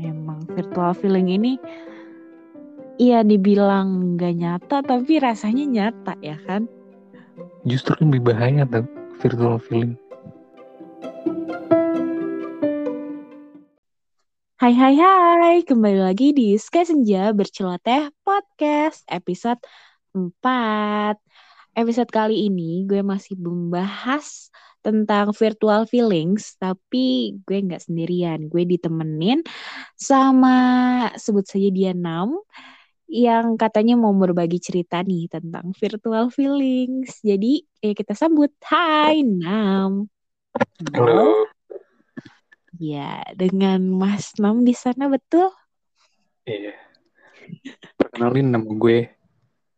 Emang virtual feeling ini Iya dibilang nggak nyata tapi rasanya nyata ya kan? Justru lebih bahaya tuh virtual feeling. Hai hai hai, kembali lagi di Sky Senja Berceloteh Podcast episode 4. Episode kali ini gue masih membahas tentang virtual feelings, tapi gue nggak sendirian. Gue ditemenin sama sebut saja dia Nam yang katanya mau berbagi cerita nih tentang virtual feelings. Jadi eh, kita sambut. Hai Nam. Halo. Ya, dengan Mas Nam di sana betul? Iya. Perkenalin nama gue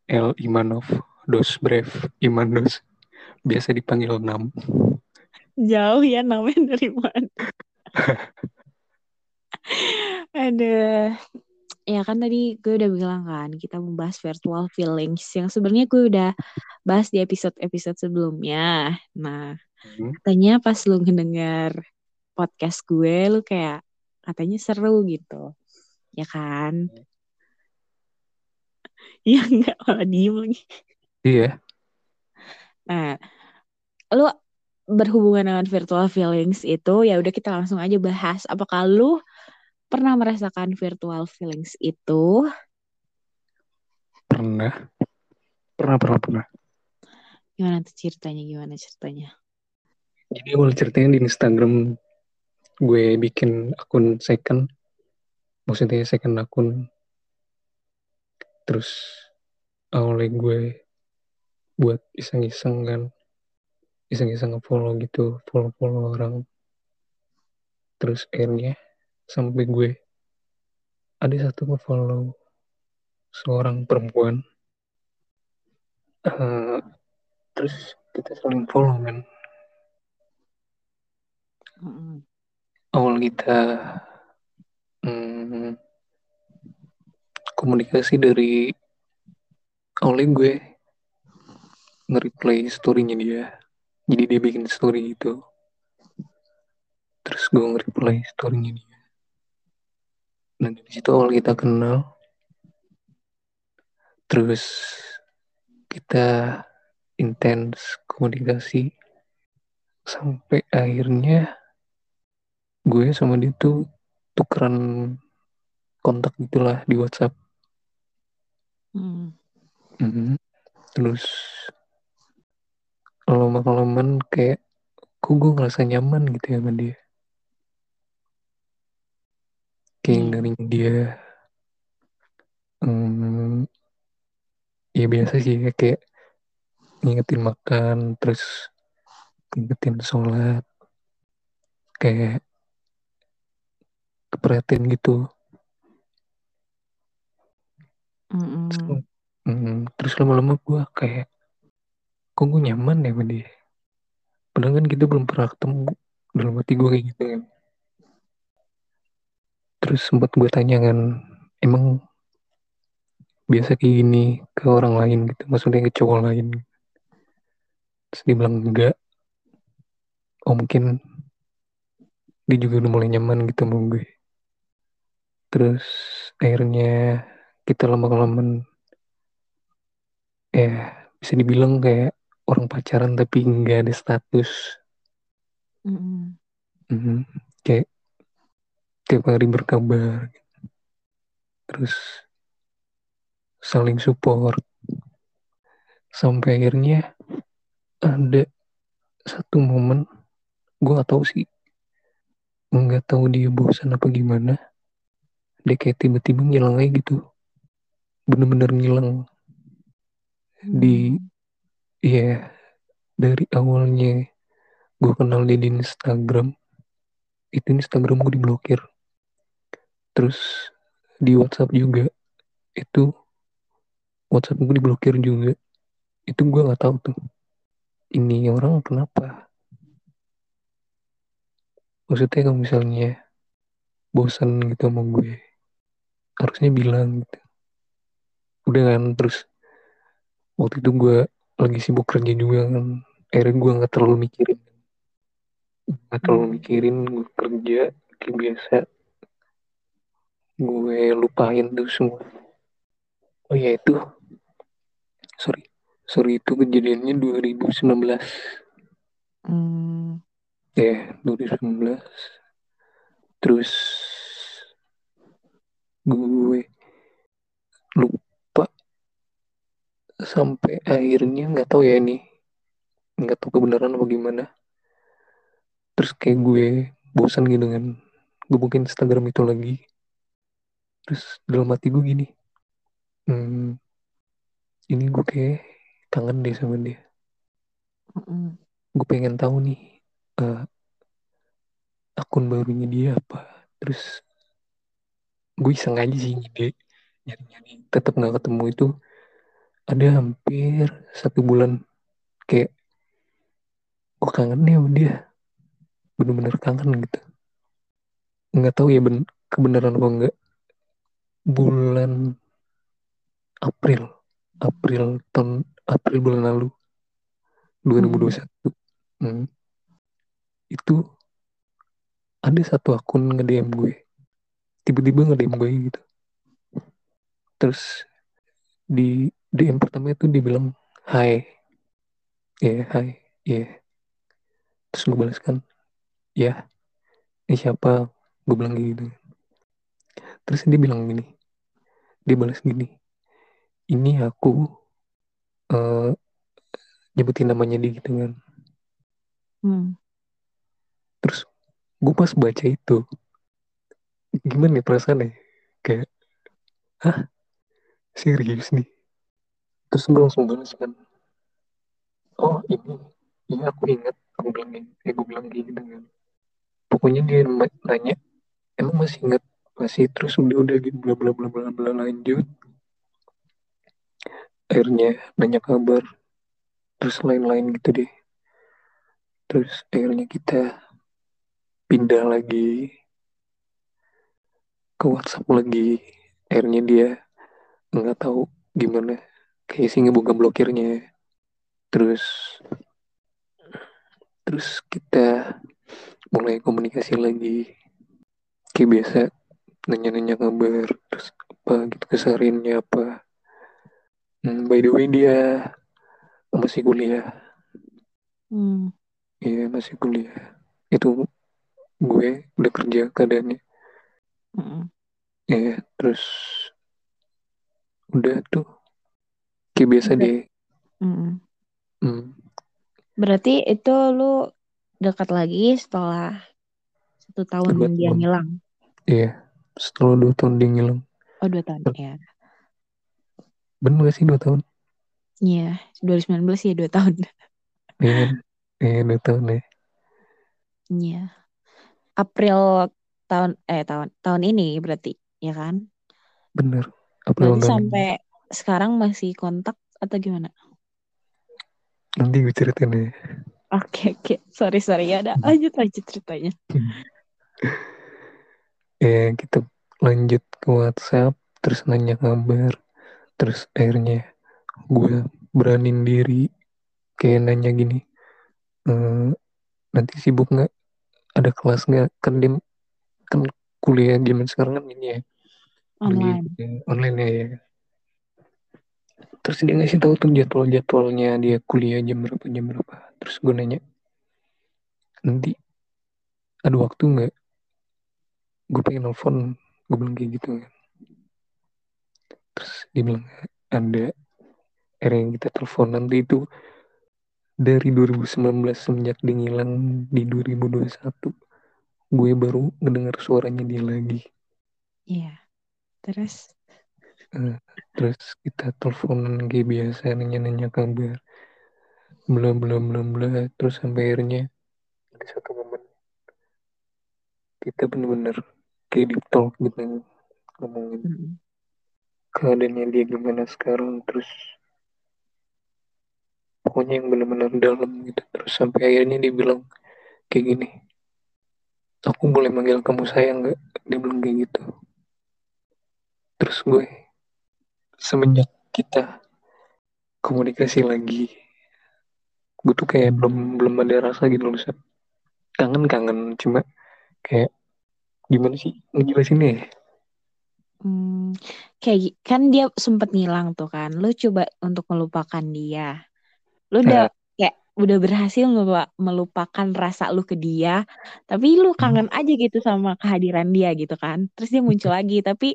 El Imanov Dos Brev Imanos. Biasa dipanggil Nam. Jauh ya namanya dari mana? Aduh. Ya kan tadi gue udah bilang kan kita membahas virtual feelings yang sebenarnya gue udah bahas di episode-episode sebelumnya. Nah, Hmm. katanya pas lu ngedenger podcast gue lu kayak katanya seru gitu. Ya kan? Ya enggak malah diem lagi. Iya. Nah, lu berhubungan dengan virtual feelings itu ya udah kita langsung aja bahas. Apakah lu pernah merasakan virtual feelings itu? Pernah. Pernah, pernah, pernah. Gimana tuh ceritanya? Gimana ceritanya? Jadi awal ceritanya di Instagram gue bikin akun second. Maksudnya second akun. Terus awalnya gue buat iseng-iseng kan. Iseng-iseng nge-follow gitu. Follow-follow orang. Terus akhirnya sampai gue ada satu nge-follow seorang perempuan. Eh, terus kita saling follow kan. Awal kita hmm, komunikasi dari awalnya gue nge-replay story-nya dia jadi dia bikin story gitu terus gue nge-replay story-nya dia nah dari situ awal kita kenal terus kita intens komunikasi sampai akhirnya gue sama dia tuh tukeran kontak gitulah di WhatsApp. Mm. Mhm. Terus lama-kelamaan kayak kok gue ngerasa nyaman gitu ya sama dia. Kayak dari dia hmm, ya biasa sih ya, kayak ngingetin makan terus ngingetin sholat kayak keperhatian gitu Mm-mm. Hmm, terus lama-lama gue kayak kok gue nyaman ya sama dia? Padahal kan kita belum pernah ketemu dalam hati gue kayak gitu. Kan terus sempat gue tanya kan emang biasa kayak gini ke orang lain gitu? Maksudnya ke cowok lain? Terus dia bilang enggak. Oh mungkin dia juga udah mulai nyaman gitu sama gue. Terus akhirnya kita lama-kelamaan ya bisa dibilang kayak orang pacaran tapi nggak ada status. Mm-mm. Mhm. kayak tiap hari berkabar. Terus saling support. Sampai akhirnya ada satu momen gue gak tahu sih. Nggak tahu dia bosan apa gimana. Dia kayak tiba-tiba ngilang aja gitu. Bener-bener ngilang. Di Iya, dari awalnya gue kenal dia di Instagram, itu Instagram gue diblokir. Terus di WhatsApp juga, itu WhatsApp gue diblokir juga. Itu gue nggak tahu tuh. Ini orang kenapa? Maksudnya kalau misalnya bosan gitu sama gue, harusnya bilang gitu. Udah kan, terus waktu itu gue lagi sibuk kerja juga kan. Akhirnya gue nggak terlalu mikirin. Nggak terlalu Hmm. mikirin gue kerja kayak biasa. Gue lupain tuh semua. Oh ya itu. Sorry. Sorry itu kejadiannya 2019 Hmm. ya 2019 terus gue lupa sampai akhirnya nggak tahu ya ini. Nggak tahu kebenaran apa gimana. Terus kayak gue bosan gitu kan. Gue bukin Instagram itu lagi. Terus dalam hati gue gini. Hmm, ini gue kayak kangen deh sama dia. Gue pengen tahu nih eh, akun barunya dia apa. Terus gue iseng aja sih ngide nyari-nyari. Tetap nggak ketemu itu ada hampir satu bulan kayak gue kangen nih sama dia. Bener-bener kangen gitu. Nggak tahu ya ben kebenaran apa enggak bulan April. April tahun April bulan lalu. 2021 hmm, itu ada satu akun nge-DM gue. Tiba-tiba nge-DM gue gitu. Terus di DM pertama itu dia bilang hai. Ya hai. Ya terus gue balas kan ya ini siapa? Gue bilang gitu. Terus dia bilang gini dia balas gini ini aku eh nyebutin namanya dia gitu kan. Hmm. terus gue pas baca itu gimana ya perasaannya? Kayak hah? Serius nih terus gue langsung balas kan oh ini iya aku ingat aku bilang gini eh gue bilang gini dengan pokoknya dia na- nanya emang masih ingat? Masih terus udah udah gitu bla bla bla bla bla lanjut? Akhirnya nanya kabar terus lain-lain gitu deh. Terus akhirnya kita pindah lagi ke WhatsApp lagi. Akhirnya dia nggak tahu gimana kayak sih ngebuka blokirnya terus terus kita mulai komunikasi lagi. Kayak biasa nanya-nanya kabar terus apa gitu kesehariannya apa. Hmm, by the way dia masih kuliah. Hmm. iya masih kuliah. Itu gue udah kerja keadaannya. Mm-mm. ya terus udah tuh kayak biasa Ber- deh Mm-mm. Hmm, Berarti itu lu dekat lagi setelah satu tahun dua dia tahun ngilang. iya setelah dua tahun dia ngilang Oh dua tahun ya. bener gak sih dua tahun Iya, 2019 ya dua tahun. iya kan iya dua tahun ya Iya. April tahun eh tahun tahun ini berarti ya kan? bener April Berarti sampai sekarang masih kontak atau gimana? nanti gue ceritain ya Oke oke, sorry sorry. Ya udah. Lanjut lanjut ceritanya. eh kita lanjut ke WhatsApp terus nanya kabar terus akhirnya gue beranin diri kayak nanya gini "Eh, nanti sibuk nggak? Ada kelas nggak? Kan dia kan kuliah zaman sekarang kan ini ya. Online. eh, online ya, ya terus dia ngasih tahu tuh jadwal jadwalnya dia kuliah jam berapa jam berapa. Terus gue nanya nanti ada waktu nggak? Gue pengen nelfon gue bilang kayak gitu kan. Terus dia bilang ada akhirnya kita telepon nanti itu dari 2019 semenjak dia ngilang di 2021 gue baru ngedengar suaranya dia lagi. Iya. Terus Eh, terus kita teleponan kayak biasa nanya-nanya kabar. Bla bla bla bla terus sampai akhirnya ada satu momen kita bener-bener kayak deep talk gitu ngomongin mm, keadaannya dia gimana sekarang terus pokoknya yang bener-bener dalam gitu. Terus sampai akhirnya dia bilang kayak gini aku boleh manggil kamu sayang nggak? Dia bilang kayak gitu. Terus gue semenjak kita komunikasi lagi gue tuh kayak belum belum ada rasa gitu loh Sep. kangen kangen cuma kayak gimana sih ngejelasinnya ya Hmm, kayak kan dia sempet ngilang tuh kan. Lu coba untuk melupakan dia. Lu udah nah, kayak udah berhasil melupakan rasa lu ke dia, tapi lu hmm, kangen aja gitu sama kehadiran dia gitu kan. Terus dia muncul lagi, tapi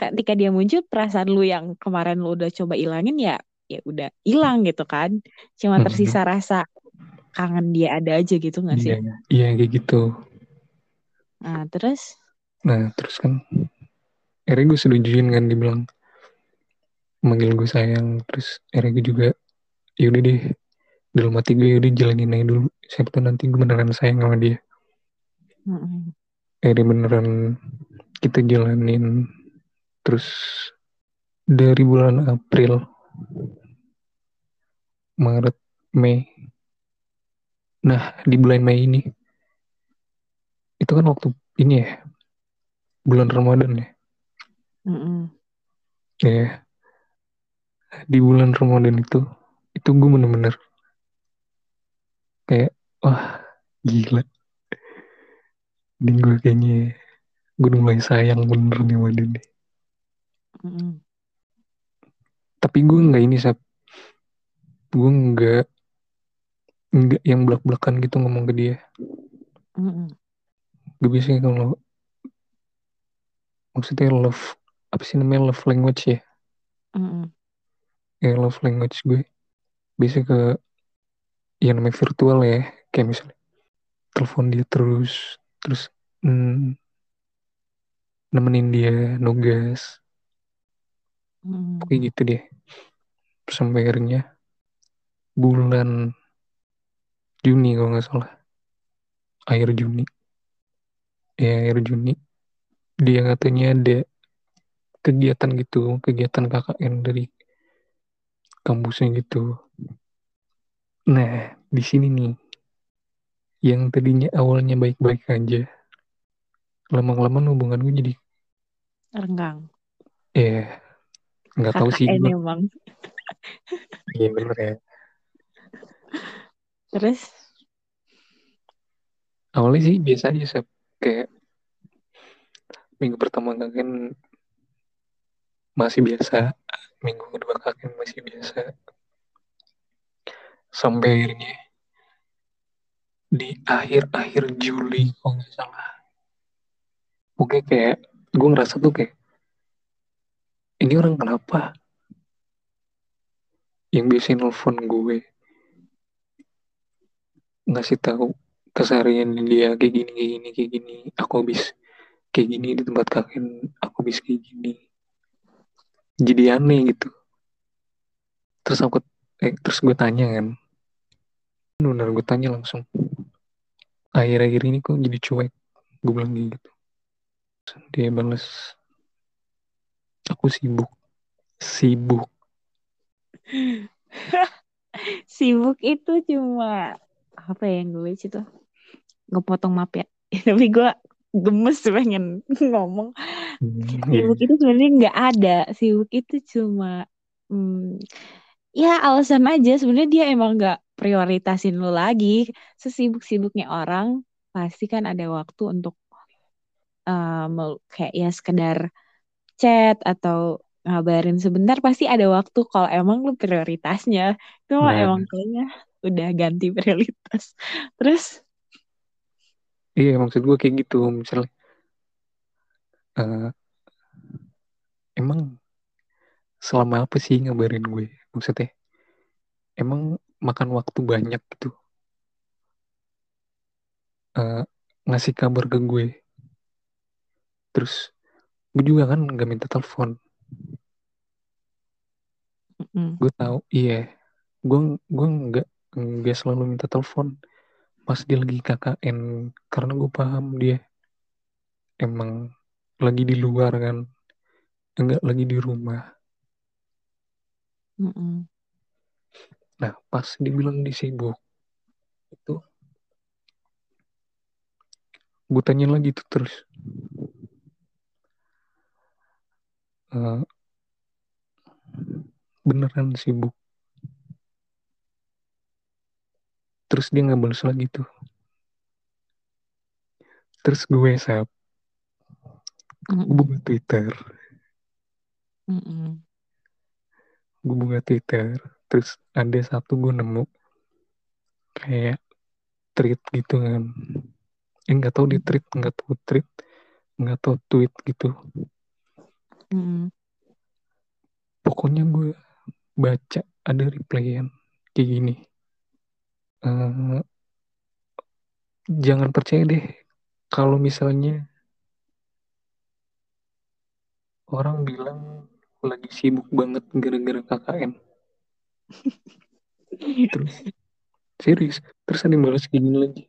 ketika dia muncul perasaan lu yang kemarin lu udah coba ilangin ya ya udah hilang gitu kan. Cuma hmm, tersisa rasa kangen dia ada aja gitu gak iya sih? iya kayak gitu. Nah, terus? Nah terus kan akhirnya gue setujuin kan dibilang manggil gue sayang. Terus akhirnya gue juga yaudah deh dalam hati gue yaudah jalanin aja dulu. Siapa tuh nanti gue beneran sayang sama dia. Akhirnya beneran kita jalanin terus dari bulan April Maret Mei. Nah di bulan Mei ini itu kan waktu ini ya bulan Ramadan ya? Mm-mm, ya di bulan Ramadan itu itu gue bener-bener kayak wah gila. Ini gue kayaknya gue udah mulai sayang bener nih sama dia tapi gue nggak ini sab gue nggak nggak yang belak belakan gitu ngomong ke dia. Mm-mm, gue biasanya kalau maksudnya love apa sih namanya love language ya? Mm-mm, ya love language gue. Biasanya ke yang namanya virtual ya. Kayak misalnya telepon dia terus terus mm, nemenin dia nugas mm-mm. kayak gitu deh. Terus sampai akhirnya bulan Juni kalau nggak salah. Akhir Juni. Ya akhir Juni. Dia katanya ada kegiatan gitu kegiatan KKN dari kampusnya gitu. Nah di sini nih yang tadinya awalnya baik-baik aja lama-lama hubungan gue jadi Renggang. eh nggak tahu sih gue emang. iya bener ya. Terus? Awalnya sih biasa aja Sep. kayak minggu pertama KKN masih biasa minggu kedua KKN masih biasa. Sampai akhirnya di akhir-akhir Juli kalau nggak salah. Oke kayak gue ngerasa tuh kayak ini orang kenapa? Yang biasa nelfon gue. Ngasih tahu keseharian dia kayak gini kayak gini kayak gini. Aku habis kayak gini di tempat kakek aku habis kayak gini. Jadi aneh gitu. Terus aku eh, terus gue tanya kan. Benar gue tanya langsung. Akhir-akhir ini kok jadi cuek? Gue bilang gitu. Dia balas aku sibuk sibuk sibuk itu cuma apa ya yang gue tuh ngepotong map ya. Tapi gue gemes pengen ngomong. Hmm, Sibuk iya. itu sebenarnya nggak ada. Sibuk itu cuma hmm, ya alasan aja. Sebenarnya dia emang nggak prioritasin lo lagi. Sesibuk-sibuknya orang pasti kan ada waktu untuk mel- kayak ya sekedar chat atau ngabarin sebentar pasti ada waktu kalau emang lu prioritasnya. Itu nah emang kayaknya udah ganti prioritas. Terus? Iya maksud gue kayak gitu. Misalnya eh, emang selama apa sih ngabarin gue? Maksudnya emang makan waktu banyak gitu? Eh, ngasih kabar ke gue? Terus gue juga kan nggak minta telepon. Mm, gue tahu iya. Gue gue nggak nggak selalu minta telepon pas dia lagi KKN karena gue paham dia emang lagi di luar kan enggak lagi di rumah. Mm, mm. nah pas dibilang di sibuk itu gue tanya lagi tuh terus "Eh, beneran sibuk. Terus dia nggak balas lagi tuh. Terus gue sap. Gue buka Twitter. Mm-mm. gue buka Twitter. Terus ada satu gue nemu. Kayak tweet gitu kan. Eh nggak tahu di tweet nggak tahu tweet nggak tahu tweet gitu Mm-mm. pokoknya gue baca ada replyan kayak gini. Eh, jangan percaya deh kalau misalnya orang bilang lagi sibuk banget gara-gara KKN terus serius terus ada yang balas kayak gini lagi.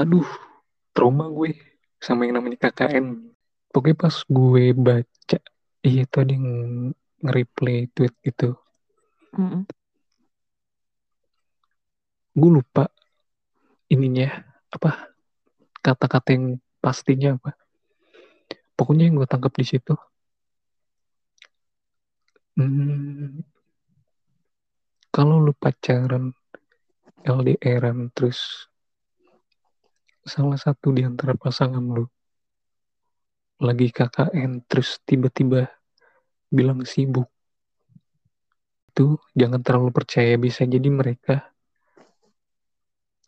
Aduh trauma gue sama yang namanya KKN pokoknya pas gue baca iya itu ada yang nge-replay tweet gitu. Gue lupa ininya apa kata-kata yang pastinya apa. Pokoknya yang gue tangkap di situ hmm, kalau lu pacaran LDRan terus salah satu di antara pasangan lu lagi KKN terus tiba-tiba bilang sibuk. Itu jangan terlalu percaya bisa jadi mereka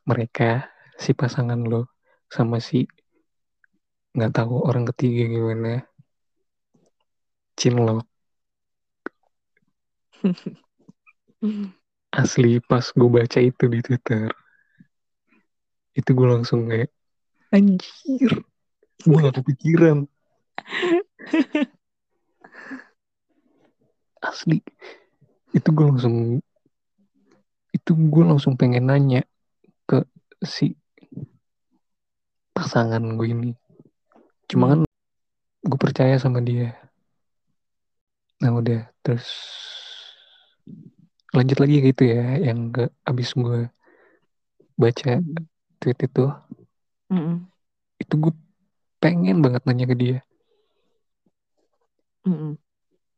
mereka si pasangan lo sama si nggak tahu orang ketiga gimana cinlok asli pas gue baca itu di Twitter itu gue langsung kayak anjir gue gak kepikiran asli. Itu gue langsung itu gue langsung pengen nanya ke si pasangan gue ini. Cuma kan gue percaya sama dia. Nah udah terus lanjut lagi gitu ya yang ke abis gue baca tweet itu. Mm-mm. itu gue pengen banget nanya ke dia Mm-mm.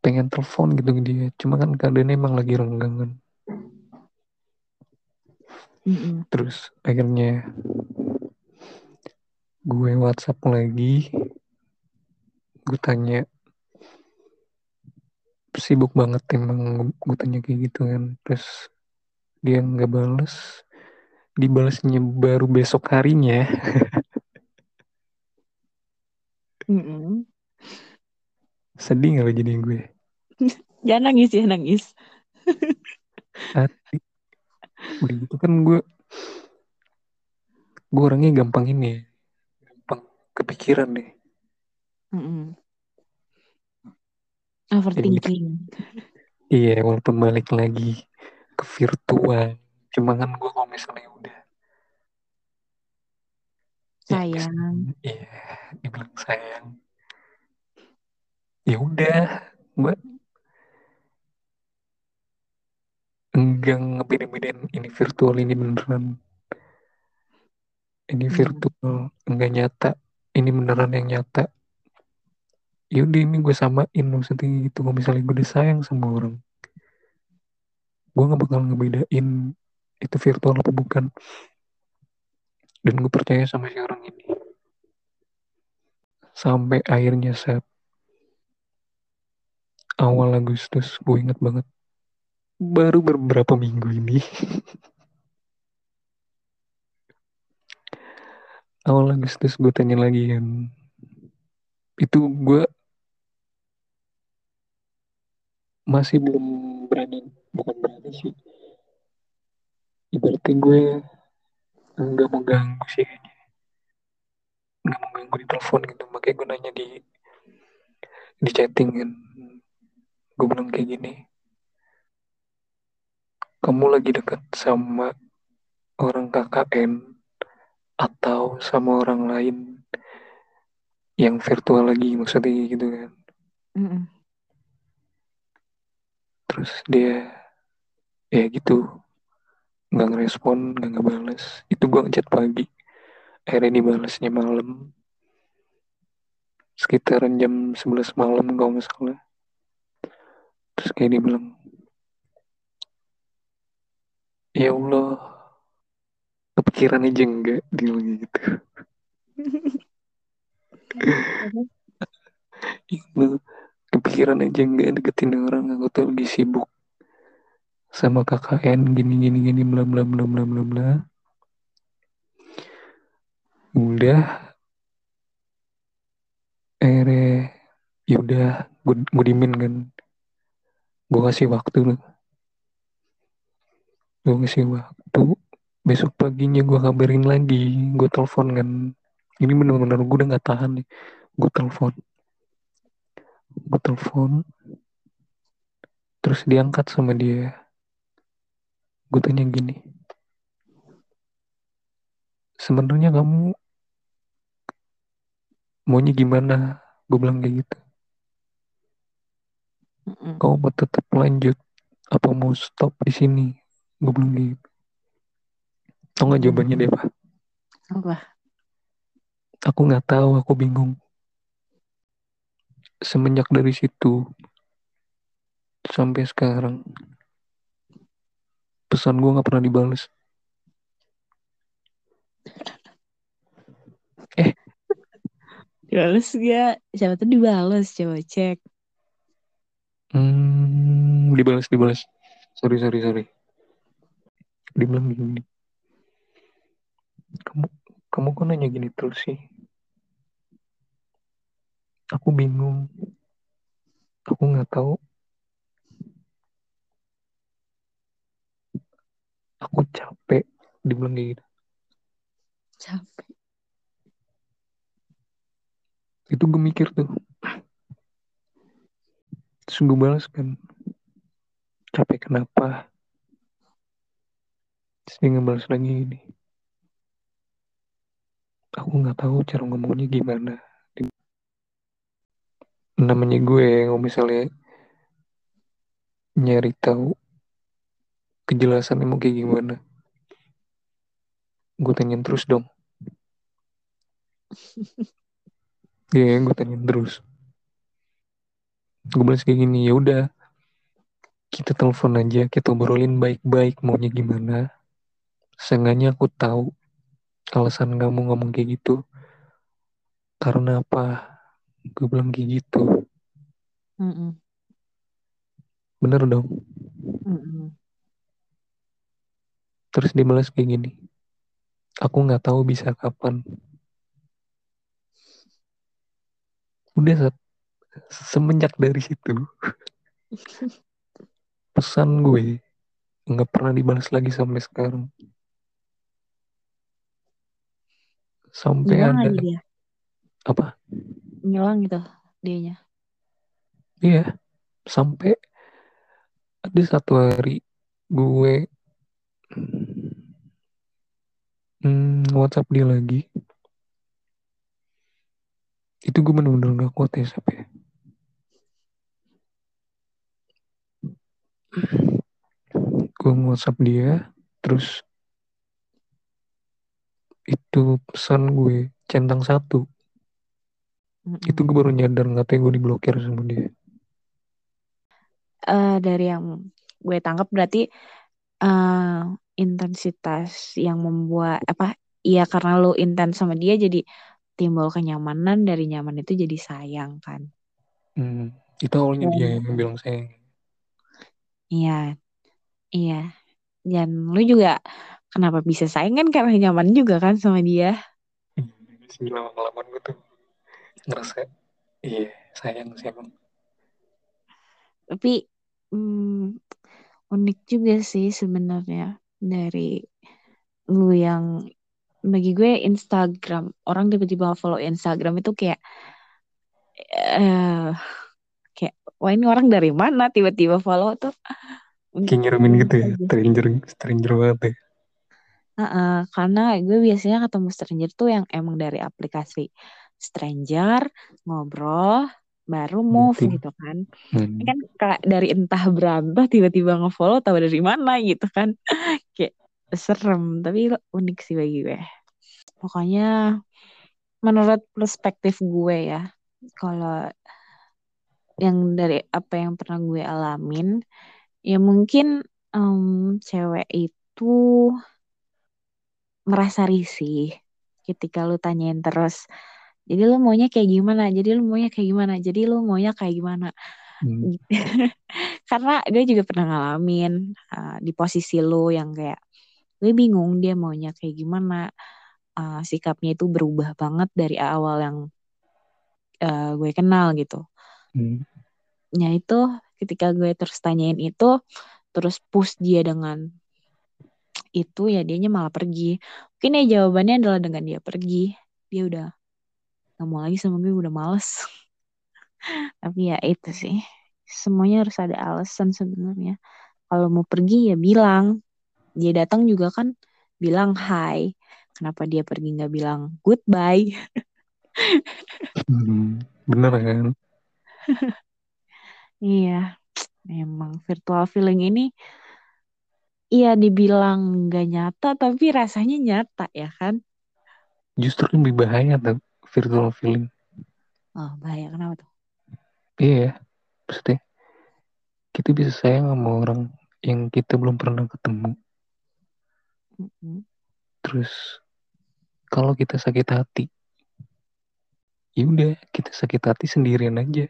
pengen telepon gitu ke dia cuma kan keadaannya emang lagi renggang kan Mm-mm. terus akhirnya gue WhatsApp lagi gue tanya sibuk banget emang gue tanya kayak gitu kan terus dia nggak bales dibalasnya baru besok harinya. sedih gak lo jadi gue Jangan nangis ya nangis. hati udah gitu kan gue gue orangnya gampang ini gampang kepikiran deh Mm-mm. Overthinking. iya walaupun balik lagi ke virtual cuma kan gue kalau misalnya udah ya, Sayang. iya dibilang sayang ya udah gue enggak ngebeda-bedain ini virtual ini beneran. Ini Hmm. virtual enggak nyata ini beneran yang nyata. Yaudah ini gue samain maksudnya gitu. Kalau misalnya gue udah sayang sama orang gue gak bakal ngebedain itu virtual apa bukan. Dan gue percaya sama si orang ini. Sampai akhirnya saat awal Agustus gue inget banget. Baru beberapa minggu ini. Awal Agustus gue tanya lagi kan. Itu gue masih belum berani bukan berani sih. Ibaratnya gue nggak mau ganggu sih. Nggak mau ganggu di telepon gitu. Makanya gue nanya di di chatting kan gue bilang kayak gini kamu lagi dekat sama orang KKN atau sama orang lain yang virtual lagi? Maksudnya gitu kan. Mm-mm. terus dia ya gitu nggak ngerespon nggak ngebales. Itu gue ngechat pagi. Akhirnya dibalasnya malam. Sekitaran jam 11 malam kalau nggak salah terus kayak dia bilang ya Allah kepikiran aja enggak dia bilang gitu. Itu kepikiran aja enggak deketin orang aku tuh lagi sibuk sama KKN gini gini gini bla bla bla bla bla bla. Udah. Eh yaudah gue, gue dimin kan gue kasih waktu loh gue kasih waktu. Besok paginya gue kabarin lagi. Gue telepon kan. Ini bener-bener gue udah gak tahan nih. Gue telepon. Gue telepon. Terus diangkat sama dia. Gue tanya gini. Sebenarnya kamu maunya gimana? Gue bilang kayak gitu Mm-mm. kamu mau tetap lanjut apa mau stop di sini gue kayak gitu tau nggak jawabannya dia apa Apa? aku nggak tahu aku bingung semenjak dari situ sampai sekarang pesan gue nggak pernah dibales Dibales gak? Siapa tuh dibales? Coba cek. Hmm dibales dibales sorry sorry sorry. Dia bilang gini kamu kamu kok nanya gini terus sih? Aku bingung. Aku nggak tahu. Aku capek dia bilang kayak gitu. Capek. itu gue mikir tuh terus gue balas kan capek kenapa terus dia ngebalas lagi gini aku nggak tahu cara ngomongnya gimana. Namanya gue kalau misalnya nyari tahu kejelasannya mau kayak gimana gue tanyain terus dong. Iya, gue tanyain terus. Gue balas kayak gini, ya udah kita telepon aja, kita obrolin baik-baik maunya gimana. Seenggaknya aku tahu alasan kamu ngomong kayak gitu. Karena apa? Gue bilang kayak gitu. Mm-mm. Bener dong. Mm-mm. Terus dia balas kayak gini. Aku nggak tahu bisa kapan. Udah se- semenjak dari situ pesan gue nggak pernah dibalas lagi sampai sekarang. Sampai Ngilang ada dia. apa? Ngilang gitu dianya. Iya, sampai ada satu hari gue hmm, WhatsApp dia lagi. Itu gue bener-bener gak kuat ya sampai. Gue WhatsApp dia, terus itu pesan gue centang satu. Mm-mm. Itu gue baru nyadar katanya gue diblokir sama dia. Eh, dari yang gue tangkap berarti eh, intensitas yang membuat apa? Iya karena lu intens sama dia jadi timbul kenyamanan dari nyaman itu jadi sayang kan. Hmm, itu awalnya dia yang bilang saya. Iya, iya. Dan lu juga kenapa bisa sayang kan karena nyaman juga kan sama dia. Sih lama-lama gue tuh ngerasa iya sayang sih emang. Tapi hmm, unik juga sih sebenarnya dari lu yang bagi gue Instagram orang tiba-tiba follow Instagram itu kayak eh kayak wah ini orang dari mana tiba-tiba follow tuh Kayak nyeremin gitu ya, aja. stranger, stranger banget ya. Heeh, karena gue biasanya ketemu stranger tuh yang emang dari aplikasi stranger ngobrol baru move Betul. gitu kan Hmm. Kan kayak dari entah berantah tiba-tiba ngefollow tahu dari mana gitu kan kayak serem tapi unik sih bagi gue pokoknya menurut perspektif gue ya kalau yang dari apa yang pernah gue alamin ya mungkin em, cewek itu merasa risih ketika lu tanyain terus jadi lu maunya kayak gimana? Jadi lu maunya kayak gimana? Jadi lu maunya kayak gimana? Hmm. karena gue juga pernah ngalamin uh, di posisi lu yang kayak gue bingung dia maunya kayak gimana. Uh, sikapnya itu berubah banget dari awal yang uh, gue kenal gitu. Hmm. ya itu ketika gue terus tanyain itu terus push dia dengan itu ya dianya malah pergi. Mungkin ya jawabannya adalah dengan dia pergi. Dia udah gak mau lagi sama gue udah males. Tapi ya itu sih. Semuanya harus ada alasan sebenarnya. Kalau mau pergi ya bilang. Dia datang juga kan bilang hi kenapa dia pergi nggak bilang goodbye. Hmm. Bener kan? iya memang virtual feeling ini iya dibilang nggak nyata tapi rasanya nyata ya kan Justru lebih bahaya tuh virtual feeling. oh bahaya kenapa tuh Iya, maksudnya kita bisa sayang sama orang yang kita belum pernah ketemu. Terus kalau kita sakit hati, ya udah kita sakit hati sendirian aja.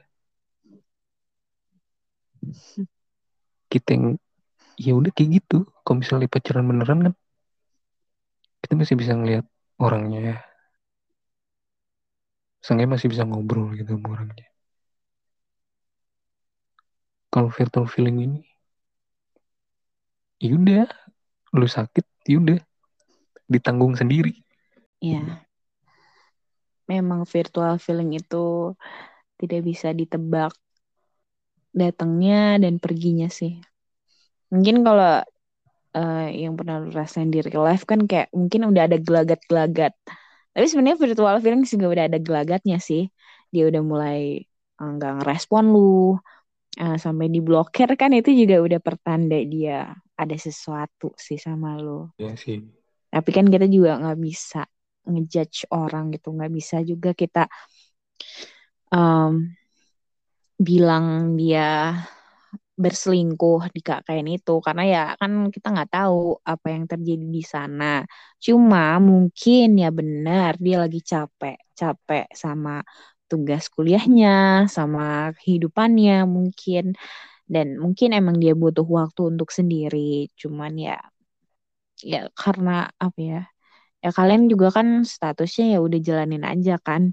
Kita yang ya udah kayak gitu. Kalau misalnya pacaran beneran kan, kita masih bisa ngeliat orangnya. Seenggaknya masih bisa ngobrol gitu sama orangnya. Kalau virtual feeling ini, ya udah lu sakit, ya udah ditanggung sendiri. Iya. Memang virtual feeling itu tidak bisa ditebak datangnya dan perginya sih. Mungkin kalau uh, yang pernah lu rasain di real life kan kayak mungkin udah ada gelagat-gelagat. Tapi sebenarnya virtual feeling juga udah ada gelagatnya sih. Dia udah mulai nggak uh, ngerespon lu uh, sampai diblokir kan itu juga udah pertanda dia ada sesuatu sih sama lu. Ya sih. Tapi kan kita juga nggak bisa ngejudge orang gitu nggak bisa juga kita um, bilang dia berselingkuh di KKN itu karena ya kan kita nggak tahu apa yang terjadi di sana. Cuma mungkin ya benar dia lagi capek capek sama tugas kuliahnya sama kehidupannya mungkin. Dan mungkin emang dia butuh waktu untuk sendiri cuman ya ya karena apa ya ya kalian juga kan statusnya ya udah jalanin aja kan.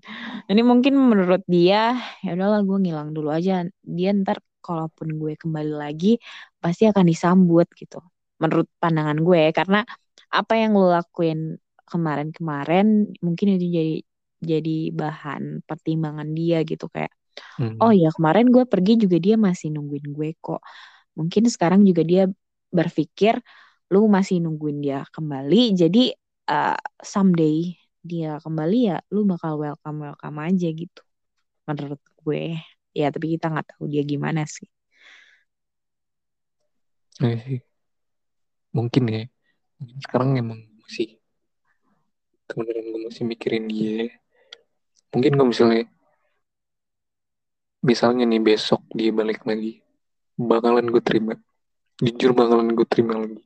Ini mungkin menurut dia ya udahlah gue ngilang dulu aja. Dia ntar kalaupun gue kembali lagi pasti akan disambut gitu. Menurut pandangan gue karena apa yang lo lakuin kemarin-kemarin mungkin itu jadi jadi bahan pertimbangan dia gitu kayak hmm. oh ya kemarin gue pergi juga dia masih nungguin gue kok. Mungkin sekarang juga dia berpikir lu masih nungguin dia kembali jadi uh, someday dia kembali ya lu bakal welcome welcome aja gitu. Menurut gue. Ya tapi kita nggak tahu dia gimana sih. Ya sih. Mungkin ya. Mungkin sekarang emang masih teman-teman gue masih mikirin dia. Mungkin kalau misalnya misalnya nih besok dia balik lagi bakalan gue terima. Jujur bakalan gue terima lagi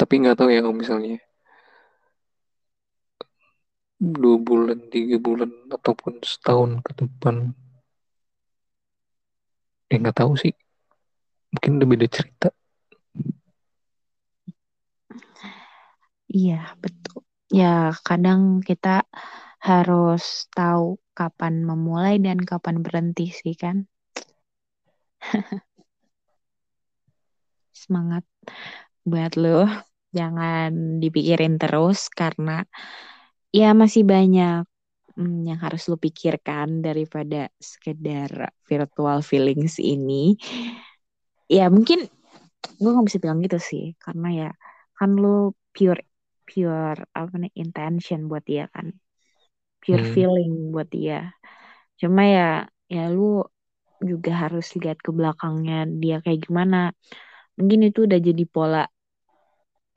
tapi nggak tahu ya kalau misalnya dua bulan tiga bulan ataupun setahun ke depan. Ya nggak tahu sih. Mungkin udah beda cerita. Iya betul. Ya kadang kita harus tahu kapan memulai dan kapan berhenti sih kan? Semangat buat lo jangan dipikirin terus karena ya masih banyak hmm, yang harus lo pikirkan daripada sekedar virtual feelings ini. Ya mungkin gue nggak bisa bilang gitu sih. Karena ya kan lo pure pure apa nih intention buat dia kan. Pure hmm. feeling buat dia. Cuma ya ya lu juga harus lihat ke belakangnya dia kayak gimana. Mungkin itu udah jadi pola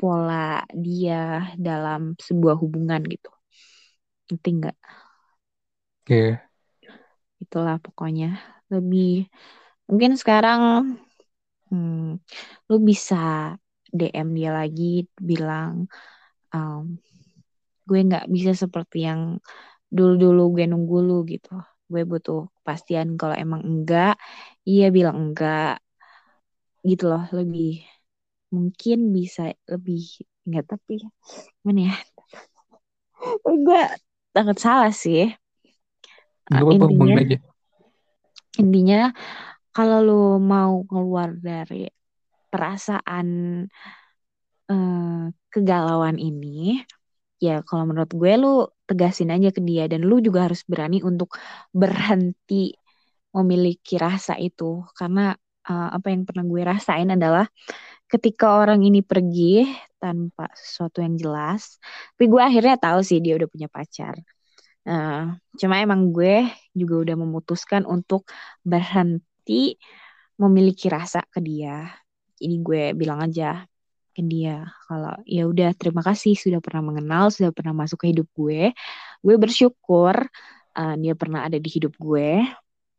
pola dia dalam sebuah hubungan gitu ngerti nggak? Oke. Okay. Itulah pokoknya lebih mungkin sekarang hmm, lu bisa DM dia lagi bilang um, gue nggak bisa seperti yang dulu-dulu gue nunggu lu gitu gue butuh kepastian kalau emang enggak iya bilang enggak gitu loh lebih mungkin bisa lebih enggak tapi mana ya? Gue takut salah sih. Gak apa-apa, intinya ngomongin aja. intinya kalau lu mau keluar dari perasaan eh, kegalauan ini ya kalau menurut gue lu tegasin aja ke dia dan lu juga harus berani untuk berhenti memiliki rasa itu. Karena eh, apa yang pernah gue rasain adalah ketika orang ini pergi tanpa sesuatu yang jelas tapi gue akhirnya tahu sih dia udah punya pacar Nah, cuma emang gue juga udah memutuskan untuk berhenti memiliki rasa ke dia. Ini gue bilang aja ke dia kalau ya udah terima kasih sudah pernah mengenal, sudah pernah masuk ke hidup gue. Gue bersyukur uh, dia pernah ada di hidup gue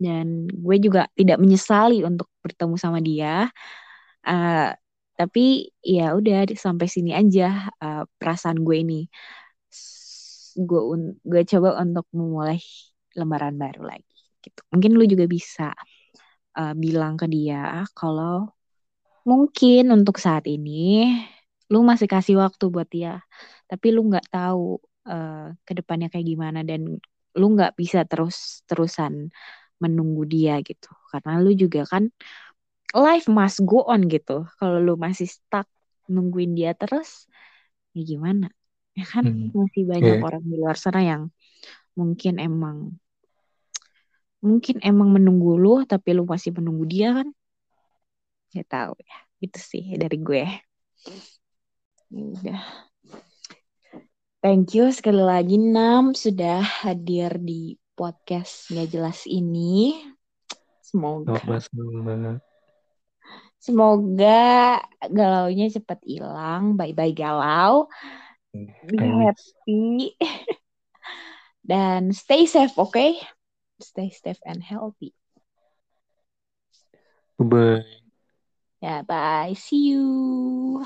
dan gue juga tidak menyesali untuk bertemu sama dia. Uh, tapi ya udah sampai sini aja uh, perasaan gue ini. Gue gue coba untuk memulai lembaran baru lagi gitu. Mungkin lu juga bisa uh, bilang ke dia kalau mungkin untuk saat ini lu masih kasih waktu buat dia tapi lu nggak tahu uh, ke depannya kayak gimana dan lu nggak bisa terus terusan menunggu dia gitu. Karena lu juga kan life must go on gitu. Kalau lu masih stuck nungguin dia terus ya gimana? Ya kan Hmm. masih banyak Iya. orang di luar sana yang mungkin emang mungkin emang menunggu lu tapi lu masih menunggu dia kan? Ya tahu ya itu sih dari gue. Ya udah. Thank you sekali lagi Nam sudah hadir di podcast nggak jelas ini. Semoga. Sama-sama. Semoga galaunya cepat hilang bye bye galau. Be happy. Dan stay safe oke? Stay safe and healthy. Bye. ya bye. See you